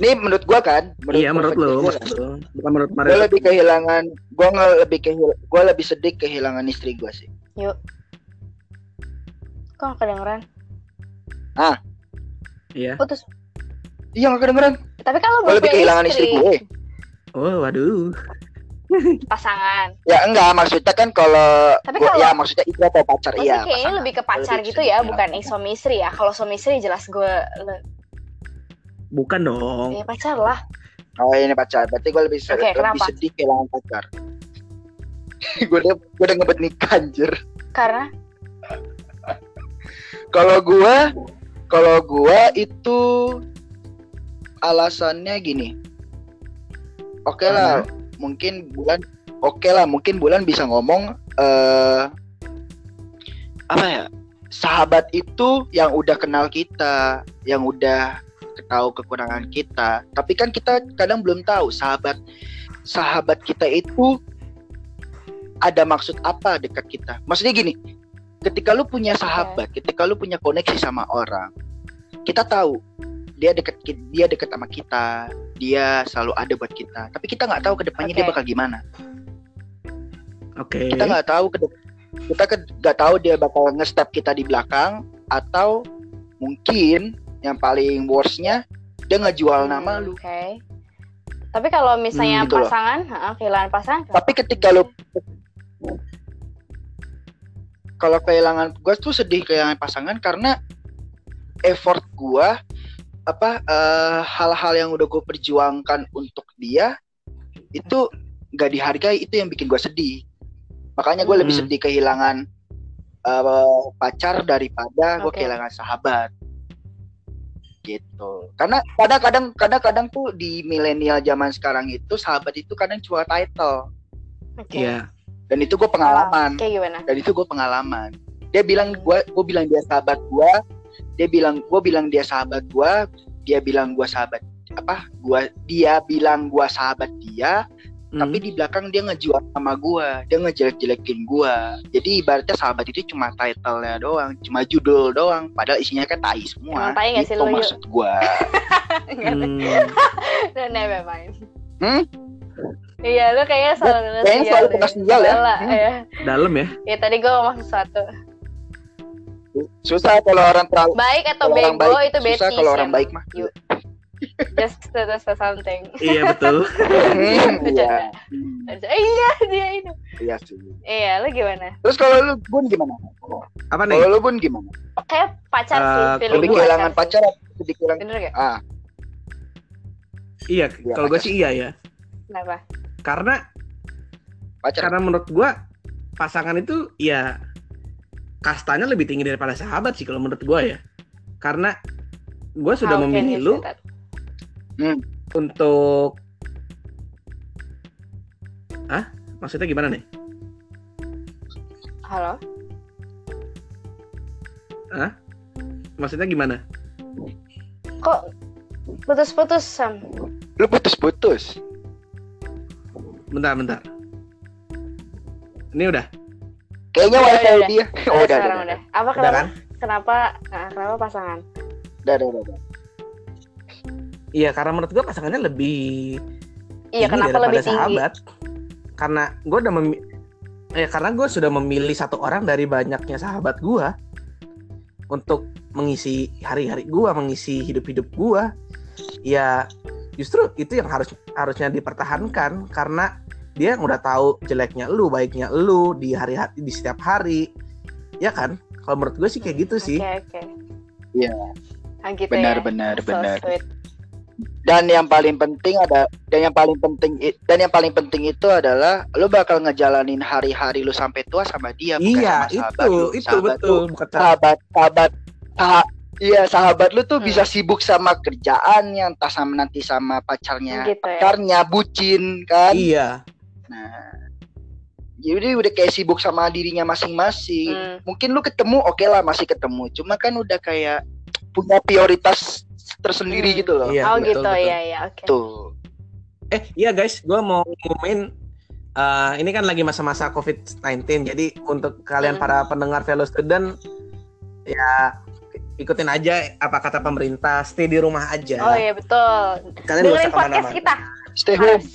Speaker 3: Ini menurut gue kan?
Speaker 1: iya, menurut
Speaker 3: gue
Speaker 1: menurut lu. Bukan menurut
Speaker 3: gue lebih kehilangan gue nggak lebih kehil gue lebih sedih kehilangan istri gue sih
Speaker 2: yuk kok gak kedengeran
Speaker 1: Iya.
Speaker 2: putus
Speaker 3: iya nggak kedengeran
Speaker 2: tapi kalau
Speaker 3: gue lebih kehilangan istri gue
Speaker 1: Oh, waduh.
Speaker 2: pasangan
Speaker 3: ya enggak maksudnya kan kalau
Speaker 2: Tapi
Speaker 3: gua-
Speaker 2: kalau-
Speaker 3: ya maksudnya istri atau pacar iya
Speaker 2: kayaknya
Speaker 3: pasangan.
Speaker 2: lebih ke pacar
Speaker 3: Lebih
Speaker 2: gitu ya, bukan
Speaker 3: pasangan.
Speaker 2: suami istri ya. Kalau suami istri jelas gue
Speaker 1: Bukan dong.
Speaker 2: ya pacar lah.
Speaker 3: oh ini pacar berarti gue lebih,
Speaker 2: Oke,
Speaker 3: lebih
Speaker 2: kenapa?
Speaker 3: sedih kehilangan pacar gue udah gue udah ngebet nikah anjir
Speaker 2: Karena
Speaker 3: kalau gue kalau gue itu alasannya gini oke lah mungkin bulan oke lah mungkin bulan bisa ngomong eh apa ya sahabat itu yang udah kenal kita yang udah tahu kekurangan kita. Tapi kan kita kadang belum tahu sahabat sahabat kita itu ada maksud apa dekat kita. Maksudnya gini ketika lu punya sahabat ketika lu punya koneksi sama orang kita tahu dia dekat dia dekat sama kita dia selalu ada buat kita tapi kita nggak tahu ke depannya dia
Speaker 2: Oke.
Speaker 3: bakal gimana
Speaker 1: Oke.
Speaker 3: kita nggak tahu ke kita nggak tahu dia bakal nge-step kita di belakang atau mungkin yang paling worstnya dia ngejual nama
Speaker 2: Hmm,
Speaker 3: lu
Speaker 2: Oke. Tapi kalau misalnya
Speaker 3: Hmm, gitu
Speaker 2: pasangan, heeh, kehilangan pasangan.
Speaker 3: tapi ketika lu kalau kehilangan gue tuh sedih kehilangan pasangan karena effort gua apa eh, hal-hal yang udah gue perjuangkan untuk dia itu nggak dihargai itu yang bikin gue sedih makanya gue lebih
Speaker 1: Hmm.
Speaker 3: sedih kehilangan eh, pacar daripada gue
Speaker 2: Oke.
Speaker 3: kehilangan sahabat gitu karena kadang-kadang kadang-kadang tuh di milenial zaman sekarang itu sahabat itu kadang cuma title
Speaker 2: Oke.
Speaker 1: Iya.
Speaker 3: dan itu gue pengalaman
Speaker 2: Kayak gimana?
Speaker 3: dan itu gue pengalaman dia bilang gue gue bilang dia sahabat gue dia bilang gue bilang dia sahabat gue dia bilang gue sahabat apa gua dia bilang gue sahabat dia
Speaker 1: Hmm.
Speaker 3: tapi di belakang dia ngejual sama gua dia ngejelek-jelekin gua jadi ibaratnya sahabat itu cuma title-nya doang cuma judul doang padahal isinya kan tai semua
Speaker 2: Emang tai nggak sih
Speaker 3: itu
Speaker 2: lu,
Speaker 3: maksud gua
Speaker 1: Hmm.
Speaker 2: Never mind.
Speaker 3: Hmm?
Speaker 2: Iya, lu kayaknya selalu kena
Speaker 3: Kayaknya selalu sial ya.
Speaker 2: Salah,
Speaker 3: Hmm.
Speaker 2: ya.
Speaker 1: Dalam ya.
Speaker 2: Ya tadi gue ngomong sesuatu.
Speaker 3: Susah kalau orang terlalu
Speaker 2: Baik atau bego
Speaker 3: baik
Speaker 2: itu
Speaker 3: susah
Speaker 2: betis.
Speaker 3: kalau orang baik mah
Speaker 2: just to say something.
Speaker 1: Iya betul.
Speaker 3: Hmm, iya
Speaker 2: Eh, iya, dia itu.
Speaker 3: iya sih
Speaker 2: Iya, lu gimana?
Speaker 3: terus kalau lu bun gimana
Speaker 1: Apa nih?
Speaker 3: kalau lu bun gimana
Speaker 2: Kayak pacar
Speaker 1: Eh,
Speaker 2: sih, feeling
Speaker 3: lebih
Speaker 2: gue
Speaker 3: kehilangan pacar atau lebih kehilangan
Speaker 2: Bener gak?
Speaker 3: ah
Speaker 1: Iya,
Speaker 3: Iya,
Speaker 1: kalau gue sih iya ya.
Speaker 2: Kenapa?
Speaker 1: Karena
Speaker 3: pacar
Speaker 1: karena menurut gua pasangan itu ya kastanya lebih tinggi daripada sahabat sih kalau menurut gua ya. Karena gua sudah
Speaker 2: How
Speaker 1: memilih lu
Speaker 2: that?
Speaker 1: untuk Ah, maksudnya gimana nih?
Speaker 2: Halo?
Speaker 1: Maksudnya gimana?
Speaker 2: Kok putus-putus, Sam?
Speaker 3: lu putus-putus
Speaker 1: Bentar, bentar. Ini udah,
Speaker 3: kayaknya
Speaker 2: Udah,
Speaker 3: wifi
Speaker 2: udah, udah.
Speaker 3: dia oh udah
Speaker 2: sekarang
Speaker 3: udah
Speaker 2: udah. Apa
Speaker 1: udah
Speaker 2: kenapa?
Speaker 1: kan?
Speaker 2: Kenapa? Nah, kenapa pasangan?
Speaker 3: udah udah, udah, udah.
Speaker 1: Iya, karena menurut gua pasangannya lebih
Speaker 2: Iya, kenapa
Speaker 1: daripada
Speaker 2: lebih tinggi?
Speaker 1: sahabat. Karena gua udah memi ya karena gue sudah memilih satu orang dari banyaknya sahabat gua untuk mengisi hari-hari gua, mengisi hidup-hidup gua. Ya justru itu yang harus harusnya dipertahankan karena dia udah tahu jeleknya lu, baiknya lu di hari di setiap hari. Ya kan? Kalau menurut gue sih kayak gitu sih.
Speaker 2: Oke, oke.
Speaker 3: Iya.
Speaker 2: Ah, gitu
Speaker 3: benar
Speaker 2: ya.
Speaker 3: benar
Speaker 2: So
Speaker 3: benar
Speaker 2: sweet.
Speaker 3: dan yang paling penting ada dan yang paling penting dan yang paling penting itu adalah lu bakal ngejalanin hari-hari lu sampai tua sama dia bukan
Speaker 1: Iya,
Speaker 3: sama
Speaker 1: itu
Speaker 3: sahabat lu.
Speaker 1: itu
Speaker 3: Sahabat
Speaker 1: betul.
Speaker 3: lu-
Speaker 1: Bukan sahabat.
Speaker 3: sahabat sahabat saha- iya sahabat lu tuh
Speaker 2: Hmm.
Speaker 3: bisa sibuk sama kerjaan yang entah sama nanti sama pacarnya
Speaker 2: Gitu ya.
Speaker 3: pacarnya bucin kan
Speaker 1: Iya.
Speaker 3: Nah jadi udah kayak sibuk sama dirinya masing-masing
Speaker 2: Hmm.
Speaker 3: mungkin lu ketemu oke lah masih ketemu cuma kan udah kayak punya prioritas tersendiri
Speaker 2: Hmm.
Speaker 3: gitu loh
Speaker 1: Iya,
Speaker 2: oh
Speaker 1: betul,
Speaker 2: gitu,
Speaker 1: betul.
Speaker 2: iya, iya, oke.
Speaker 3: tuh
Speaker 1: Eh, iya guys, gue mau ngumumin eh, ini kan lagi masa-masa COVID-19. Jadi untuk kalian
Speaker 2: Hmm.
Speaker 1: para pendengar fellow student ya ikutin aja apa kata pemerintah, stay di rumah aja.
Speaker 2: Oh iya betul.
Speaker 1: Kalian
Speaker 2: Dengerin podcast kita.
Speaker 3: stay home
Speaker 2: Harus.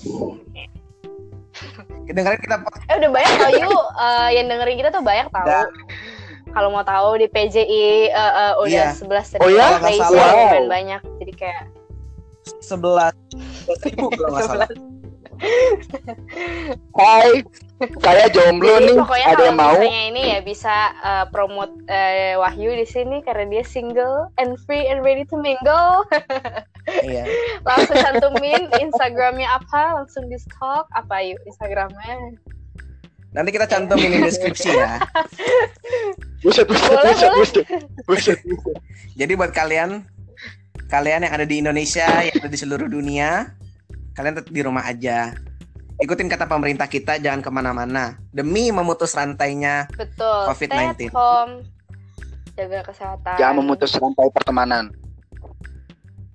Speaker 1: Dengerin kita
Speaker 2: Eh udah banyak tau yuk eh, yang dengerin kita tuh banyak tau. Kalau mau tahu di PJI eh, eh, udah
Speaker 1: Iya.
Speaker 2: 11
Speaker 3: Oh ya?
Speaker 1: Kalau nggak
Speaker 2: plays
Speaker 1: salah.
Speaker 2: lumayan banyak. Jadi kayak
Speaker 1: sebelas ribu kalau nggak salah.
Speaker 3: Hai, saya jomblo
Speaker 2: Jadi
Speaker 3: nih.
Speaker 2: pokoknya
Speaker 3: Ada yang mau?
Speaker 2: ini ya bisa eh, promote eh, Wahyu di sini karena dia single and free and ready to mingle.
Speaker 1: Iya.
Speaker 2: langsung cantumin Instagramnya apa, langsung di stalk apa yuk Instagramnya.
Speaker 1: Nanti kita cantumin di deskripsi ya.
Speaker 3: Buset, buset,
Speaker 2: Boleh,
Speaker 3: buset, buset, buset, buset.
Speaker 1: Jadi buat kalian kalian yang ada di Indonesia, yang ada di seluruh dunia, kalian tetap di rumah aja. Ikutin kata pemerintah kita, jangan ke mana-mana. Demi memutus rantainya
Speaker 2: Betul.
Speaker 1: COVID-19.
Speaker 2: Stay at home. Jaga kesehatan.
Speaker 3: Jangan memutus rantai pertemanan.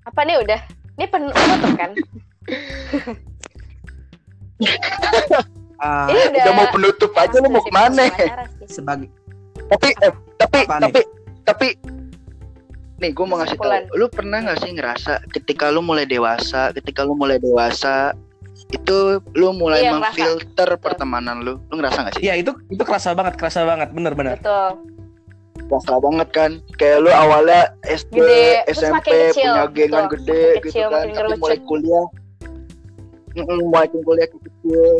Speaker 2: Apa nih udah? Ini pen- penutup kan?
Speaker 1: Ah,
Speaker 2: Ini udah.
Speaker 3: Udah mau penutup aja lu mau
Speaker 2: ke mana?
Speaker 1: sebagai
Speaker 3: Tapi, eh, tapi,
Speaker 1: Apa nih?
Speaker 3: tapi, tapi, nih gue mau ngasih tau. Lu pernah nggak sih ngerasa ketika lu mulai dewasa, ketika lu mulai dewasa, itu lu mulai
Speaker 2: Iya, ngerasa.
Speaker 3: memfilter pertemanan lu. Lu ngerasa gak sih?
Speaker 1: Iya itu itu kerasa banget, kerasa banget, bener-bener.
Speaker 2: Betul.
Speaker 3: Kerasa banget kan. Kayak lu awalnya SD,
Speaker 2: Gede,
Speaker 3: SMP
Speaker 2: kecil,
Speaker 3: punya gengan
Speaker 2: betul.
Speaker 3: gede
Speaker 2: Makin
Speaker 3: gitu
Speaker 2: kecil,
Speaker 3: kan.
Speaker 2: makin
Speaker 3: Tapi
Speaker 2: ngerucut.
Speaker 3: mulai kuliah, makin kuliah kecil.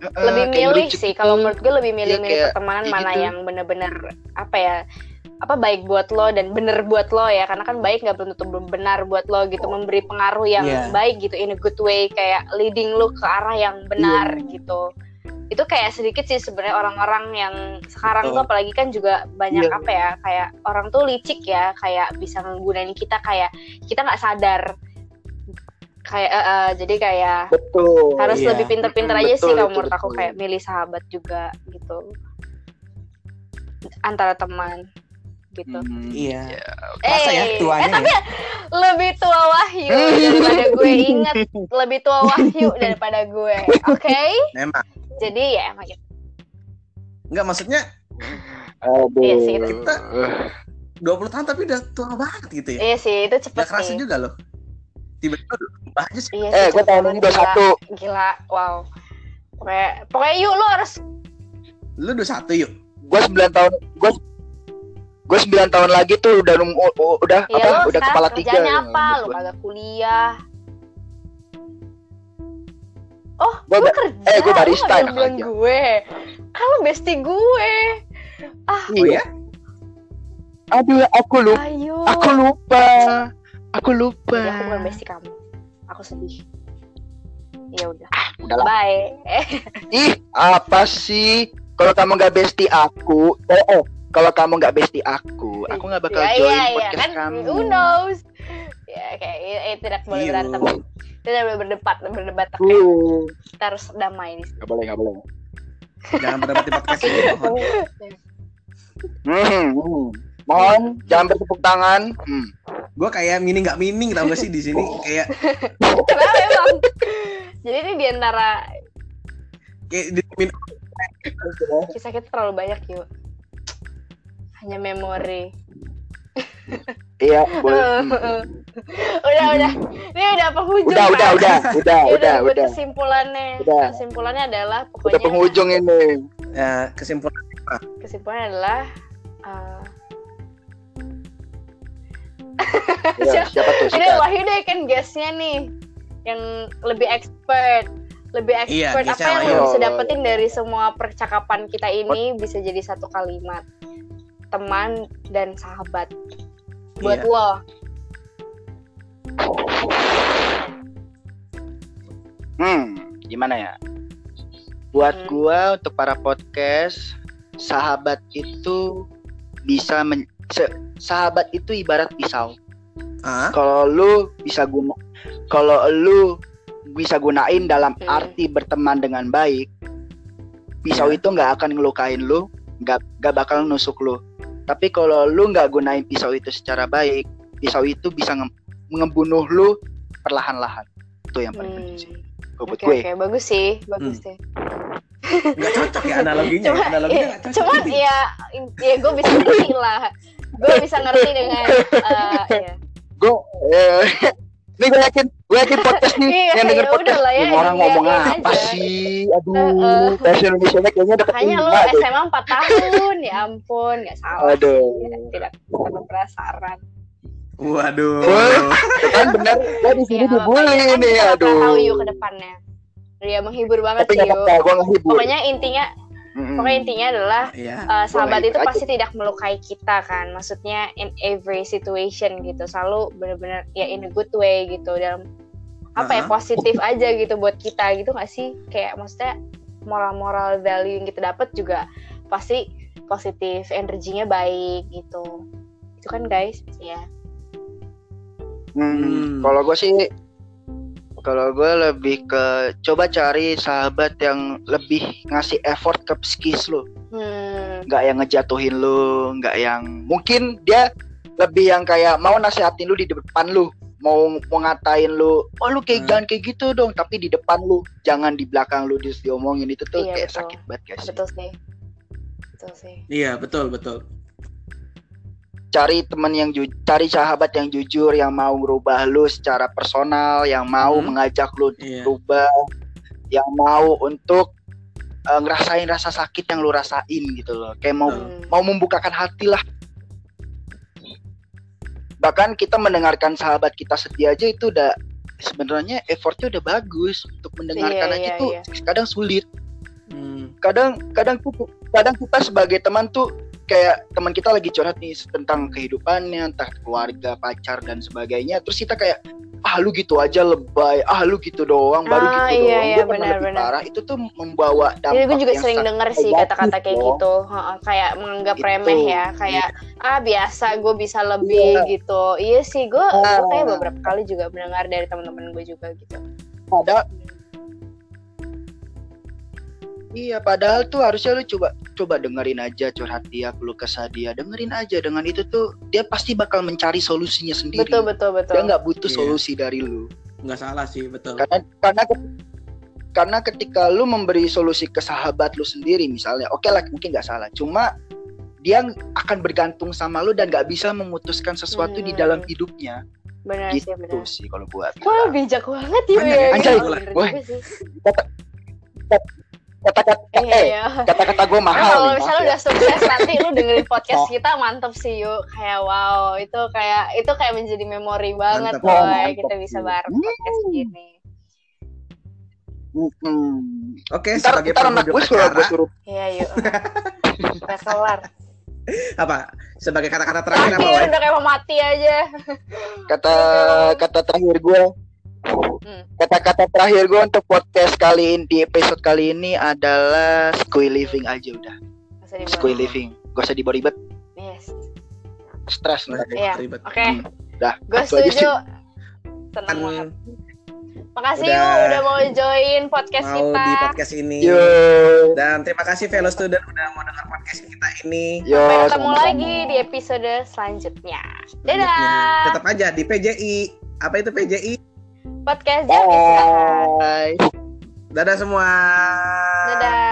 Speaker 2: Lebih
Speaker 3: kayak
Speaker 2: milih sih
Speaker 3: gitu.
Speaker 2: kalau menurut gue lebih milih
Speaker 3: Iya,
Speaker 2: milih pertemanan
Speaker 3: kayak
Speaker 2: mana
Speaker 3: gitu.
Speaker 2: yang bener-bener apa ya apa baik buat lo dan bener buat lo ya karena kan baik nggak tentu benar buat lo gitu memberi pengaruh yang
Speaker 1: Iya.
Speaker 2: baik gitu in a good way kayak leading lo ke arah yang benar
Speaker 3: Iya.
Speaker 2: gitu itu kayak sedikit sih sebenarnya orang-orang yang sekarang
Speaker 1: Betul.
Speaker 2: tuh apalagi kan juga banyak
Speaker 3: Iya.
Speaker 2: apa ya kayak orang tuh licik ya kayak bisa menggunain kita kayak kita nggak sadar kayak eh, eh, jadi kayak
Speaker 3: betul
Speaker 2: harus
Speaker 1: iya.
Speaker 2: lebih pinter-pinter aja sih
Speaker 3: betul,
Speaker 2: kalau
Speaker 3: itu
Speaker 2: menurut aku kayak milih sahabat juga gitu antara teman gitu
Speaker 3: Hmm,
Speaker 1: Iya.
Speaker 3: ya, oke.
Speaker 1: Masa ya
Speaker 2: Eh,
Speaker 1: tuanya
Speaker 2: eh, tapi
Speaker 1: ya?
Speaker 2: lebih tua Wahyu daripada gue inget lebih tua Wahyu daripada gue oke
Speaker 1: Memang.
Speaker 2: jadi ya emang gitu
Speaker 1: Enggak maksudnya
Speaker 3: Aduh.
Speaker 2: Iya sih,
Speaker 1: kita 20 tahun tapi udah tua banget gitu ya.
Speaker 2: iya sih itu cepet
Speaker 1: Gak kerasa juga loh. Tiba-tiba udah aja sih.
Speaker 2: iya
Speaker 3: eh
Speaker 2: sih
Speaker 3: gue tahun ini udah
Speaker 2: gila.
Speaker 3: satu
Speaker 2: gila wow pokoknya pokoknya yuk lu harus
Speaker 1: Lu udah satu yuk.
Speaker 3: gue 9 tahun gue gue 9 tahun lagi tuh udah udah
Speaker 2: ya
Speaker 3: apa
Speaker 2: lu
Speaker 3: udah kepala tiga
Speaker 2: kerjanya
Speaker 3: ya,
Speaker 2: apa?
Speaker 3: Gua.
Speaker 2: kagak kuliah. Oh
Speaker 3: Gua
Speaker 2: gue kerja?
Speaker 3: eh, gua
Speaker 2: lu
Speaker 3: barista enak
Speaker 2: bilang
Speaker 3: aja.
Speaker 2: gue. Kalau bestie gue. Ah.
Speaker 1: Oh ya?
Speaker 3: aduh aku lupa
Speaker 2: ayo.
Speaker 3: aku lupa. Aku lupa.
Speaker 2: Jadi aku bukan bestie kamu. Aku sedih. Ya udah.
Speaker 3: Udahlah.
Speaker 2: Bye.
Speaker 3: Ih apa sih? Kalau kamu nggak bestie aku eh, eh kalau kamu nggak bestie aku aku nggak bakal
Speaker 2: ya,
Speaker 3: join
Speaker 2: iya, iya,
Speaker 3: podcast
Speaker 2: kan?
Speaker 3: kamu.
Speaker 2: Who knows? Ya kayak eh, tidak boleh
Speaker 1: Iya.
Speaker 2: berantem. Tidak boleh berdebat berdebat
Speaker 3: Uh,
Speaker 2: kita harus damai di sini.
Speaker 3: Nggak boleh nggak boleh.
Speaker 1: Jangan berdebat di podcast ini mohon.
Speaker 3: Hmm, hmm. mohon jangan bertepuk tangan. Hmm.
Speaker 1: Gue kayak mini nggak mining tau gak sih di sini? Kayak
Speaker 2: kenapa emang? Jadi ini di antara
Speaker 1: kayak di
Speaker 2: kisah kita terlalu banyak yuk hanya memori.
Speaker 3: Iya boleh. Hmm.
Speaker 2: udah udah. Ini udah penghujung
Speaker 3: udah udah
Speaker 2: kan?
Speaker 3: udah udah udah
Speaker 2: buat
Speaker 3: udah.
Speaker 2: kesimpulannya.
Speaker 3: Udah.
Speaker 2: kesimpulannya adalah
Speaker 3: udah
Speaker 2: pokoknya
Speaker 3: penghujung ini.
Speaker 1: Ya, kesimpulan
Speaker 2: kesimpulannya adalah uh,
Speaker 3: ya, siapa tuh?
Speaker 2: Ini Wahyu deh kan guestnya nih yang lebih expert. Lebih
Speaker 1: Iya,
Speaker 2: expert. apa
Speaker 1: guestnya
Speaker 2: yang lo bisa dapetin dari semua percakapan kita ini bisa jadi satu kalimat teman dan sahabat buat
Speaker 1: Iya.
Speaker 2: lo
Speaker 3: Hmm, gimana ya? Buat
Speaker 2: Hmm.
Speaker 3: gua untuk para podcast, sahabat itu bisa men sahabat itu ibarat pisau.
Speaker 1: ah
Speaker 3: Kalau lu bisa guna kalau lu bisa gunain dalam
Speaker 2: Hmm.
Speaker 3: arti berteman dengan baik, pisau
Speaker 1: Iya.
Speaker 3: itu nggak akan ngelukain lu, nggak nggak bakal nusuk lu. Tapi kalau lu nggak gunain pisau itu secara baik, pisau itu bisa nge- ngebunuh lu perlahan-lahan. Itu yang paling penting sih.
Speaker 2: Hmm.
Speaker 3: Kalau buat
Speaker 2: Oke
Speaker 3: gue.
Speaker 2: oke bagus sih bagus
Speaker 1: Hmm.
Speaker 2: sih.
Speaker 1: nggak cocok ya analoginya.
Speaker 2: Cuma,
Speaker 1: ya. Analoginya
Speaker 2: ya,
Speaker 1: cocok.
Speaker 2: cuman ya ya gue bisa ngerti lah. Gue bisa ngerti dengan eh, ya.
Speaker 3: gue eh, ini gue yakin gue yakin podcast nih
Speaker 2: Iya,
Speaker 3: yang denger
Speaker 2: ya
Speaker 3: podcast
Speaker 2: ya,
Speaker 3: ini orang
Speaker 2: iya,
Speaker 3: ngomong
Speaker 2: iya
Speaker 3: apa
Speaker 2: aja.
Speaker 3: sih aduh
Speaker 2: Heeh.
Speaker 3: bahasa Indonesia nya kayaknya udah
Speaker 2: Makanya lu. SMA 4 tahun, ya ampun, nggak salah.
Speaker 3: Aduh.
Speaker 2: Ya, tidak tanpa perasaan.
Speaker 1: Waduh.
Speaker 3: Wah. kan bener gue di sini
Speaker 2: Ya,
Speaker 3: dibully
Speaker 2: kan bakal
Speaker 3: aduh
Speaker 2: tahu yuk ke depannya. Dia menghibur banget
Speaker 3: tapi
Speaker 2: sih
Speaker 3: gue ngehibur
Speaker 2: Pokoknya intinya,
Speaker 3: Mm-mm.
Speaker 2: pokoknya intinya adalah
Speaker 1: Iya.
Speaker 2: uh, sahabat
Speaker 3: ngehibur
Speaker 2: itu
Speaker 3: aja.
Speaker 2: pasti tidak melukai kita kan. Maksudnya in every situation gitu, selalu benar-benar ya in a good way gitu dalam apa ya
Speaker 1: Uh-huh.
Speaker 2: positif aja gitu buat kita gitu nggak sih? Kayak maksudnya moral-moral value yang kita dapat juga pasti positif, energinya baik gitu. Itu kan guys, ya.
Speaker 3: Hmm,
Speaker 1: Hmm.
Speaker 3: kalau gue sih kalau gue lebih ke coba cari sahabat yang lebih ngasih effort ke psikis lu
Speaker 2: Hmm.
Speaker 3: nggak yang ngejatuhin lu nggak yang mungkin dia lebih yang kayak mau nasihatin lu di depan lu mau mau ngatain lu oh lu kayak
Speaker 1: Hmm.
Speaker 3: jangan kayak gitu dong tapi di depan lu jangan di belakang lu terus diomongin itu tuh
Speaker 2: Iya,
Speaker 3: kayak
Speaker 2: betul.
Speaker 3: sakit banget guys
Speaker 2: Betul sih. Betul sih.
Speaker 1: Iya betul betul.
Speaker 3: Cari teman yang ju cari sahabat yang jujur yang mau merubah lu secara personal yang mau
Speaker 1: Hmm.
Speaker 3: mengajak lu
Speaker 1: Iya.
Speaker 3: berubah yang mau untuk eh, ngerasain rasa sakit yang lu rasain gitu loh kayak mau
Speaker 2: Hmm.
Speaker 3: mau membukakan hati lah bahkan kita mendengarkan sahabat kita sedih aja itu udah sebenarnya effortnya udah bagus untuk mendengarkan
Speaker 2: Iya,
Speaker 3: aja
Speaker 2: iya,
Speaker 3: tuh
Speaker 2: iya.
Speaker 3: kadang sulit
Speaker 1: Hmm.
Speaker 3: kadang kadang kadang kita sebagai teman tuh kayak teman kita lagi curhat nih tentang kehidupannya entah keluarga pacar dan sebagainya terus kita kayak ah lu gitu aja lebay ah lu gitu doang baru
Speaker 2: Ah,
Speaker 3: gitu
Speaker 2: iya,
Speaker 3: doang
Speaker 2: iya,
Speaker 3: Gua pernah
Speaker 2: benar,
Speaker 3: lebih
Speaker 2: benar.
Speaker 3: parah itu tuh membawa dampak
Speaker 2: Jadi gue juga
Speaker 3: yang
Speaker 2: sering denger sih kata-kata kayak gitu, kayak menganggap
Speaker 3: Gitu.
Speaker 2: remeh ya, kayak ah biasa gue bisa lebih
Speaker 3: Iya.
Speaker 2: gitu. Iya sih, gue
Speaker 3: Ah.
Speaker 2: gue kayak beberapa kali juga mendengar dari teman-teman gue juga gitu.
Speaker 3: Padahal Iya, padahal tuh harusnya lu coba coba dengerin aja curhat dia, keluh kesah dia, dengerin aja. Dengan itu tuh dia pasti bakal mencari solusinya sendiri.
Speaker 2: Betul betul betul.
Speaker 3: Dia nggak butuh
Speaker 1: Iya.
Speaker 3: solusi dari lu.
Speaker 1: nggak salah sih betul
Speaker 3: Karena karena karena ketika lu memberi solusi ke sahabat lu sendiri misalnya, oke lah mungkin nggak salah. Cuma dia akan bergantung sama lu dan nggak bisa memutuskan sesuatu di
Speaker 2: Hmm.
Speaker 3: dalam hidupnya.
Speaker 2: Benar sih
Speaker 3: Gitu
Speaker 2: benar.
Speaker 3: sih kalau buat.
Speaker 2: Wah bijak banget ya. Ya.
Speaker 3: anjay.
Speaker 2: Bener
Speaker 3: Wah. Kata-kata
Speaker 2: Iya
Speaker 3: eh,
Speaker 2: iya.
Speaker 3: kata-kata gue
Speaker 2: Nah,
Speaker 3: mahal
Speaker 2: kalau
Speaker 3: nih.
Speaker 2: misalnya
Speaker 3: ya.
Speaker 2: udah sukses nanti lu dengerin podcast
Speaker 3: Oh.
Speaker 2: kita mantep sih yuk kayak wow itu kayak itu kayak menjadi memori banget
Speaker 1: Mantep.
Speaker 2: boy
Speaker 3: Oh, mantep
Speaker 2: kita bisa bareng podcast gini
Speaker 3: Hmm.
Speaker 1: oke
Speaker 3: Ntar,
Speaker 1: sebagai
Speaker 3: ntar anak gue suruh gue suruh
Speaker 2: iya yuk udah kelar
Speaker 1: apa sebagai kata-kata terakhir apa
Speaker 2: terakhir
Speaker 1: Wai?
Speaker 2: udah kayak mau mati aja
Speaker 3: kata kata terakhir gue
Speaker 2: Hmm.
Speaker 3: Kata-kata terakhir gue untuk podcast kali ini di episode kali ini adalah squee living aja udah. Squee living. Gak usah dibawa-ribet
Speaker 2: yes.
Speaker 3: Stres ntar.
Speaker 2: Iya.
Speaker 1: ribet.
Speaker 2: oke.
Speaker 3: Hmm. dah
Speaker 2: gue setuju. seneng banget. Makasih
Speaker 1: Udah.
Speaker 2: yuk udah mau join podcast
Speaker 1: mau
Speaker 2: kita.
Speaker 1: di podcast ini.
Speaker 3: Yo.
Speaker 1: Dan terima kasih fellow student udah mau dengar podcast kita ini.
Speaker 3: Yo
Speaker 2: sampai ketemu
Speaker 3: sama-sama.
Speaker 2: lagi di episode selanjutnya.
Speaker 1: Selanjutnya.
Speaker 2: dadah.
Speaker 1: Tetap aja di PJI apa itu PJI
Speaker 2: Podcast Jam Istirahat.
Speaker 1: Dadah semua. Dadah.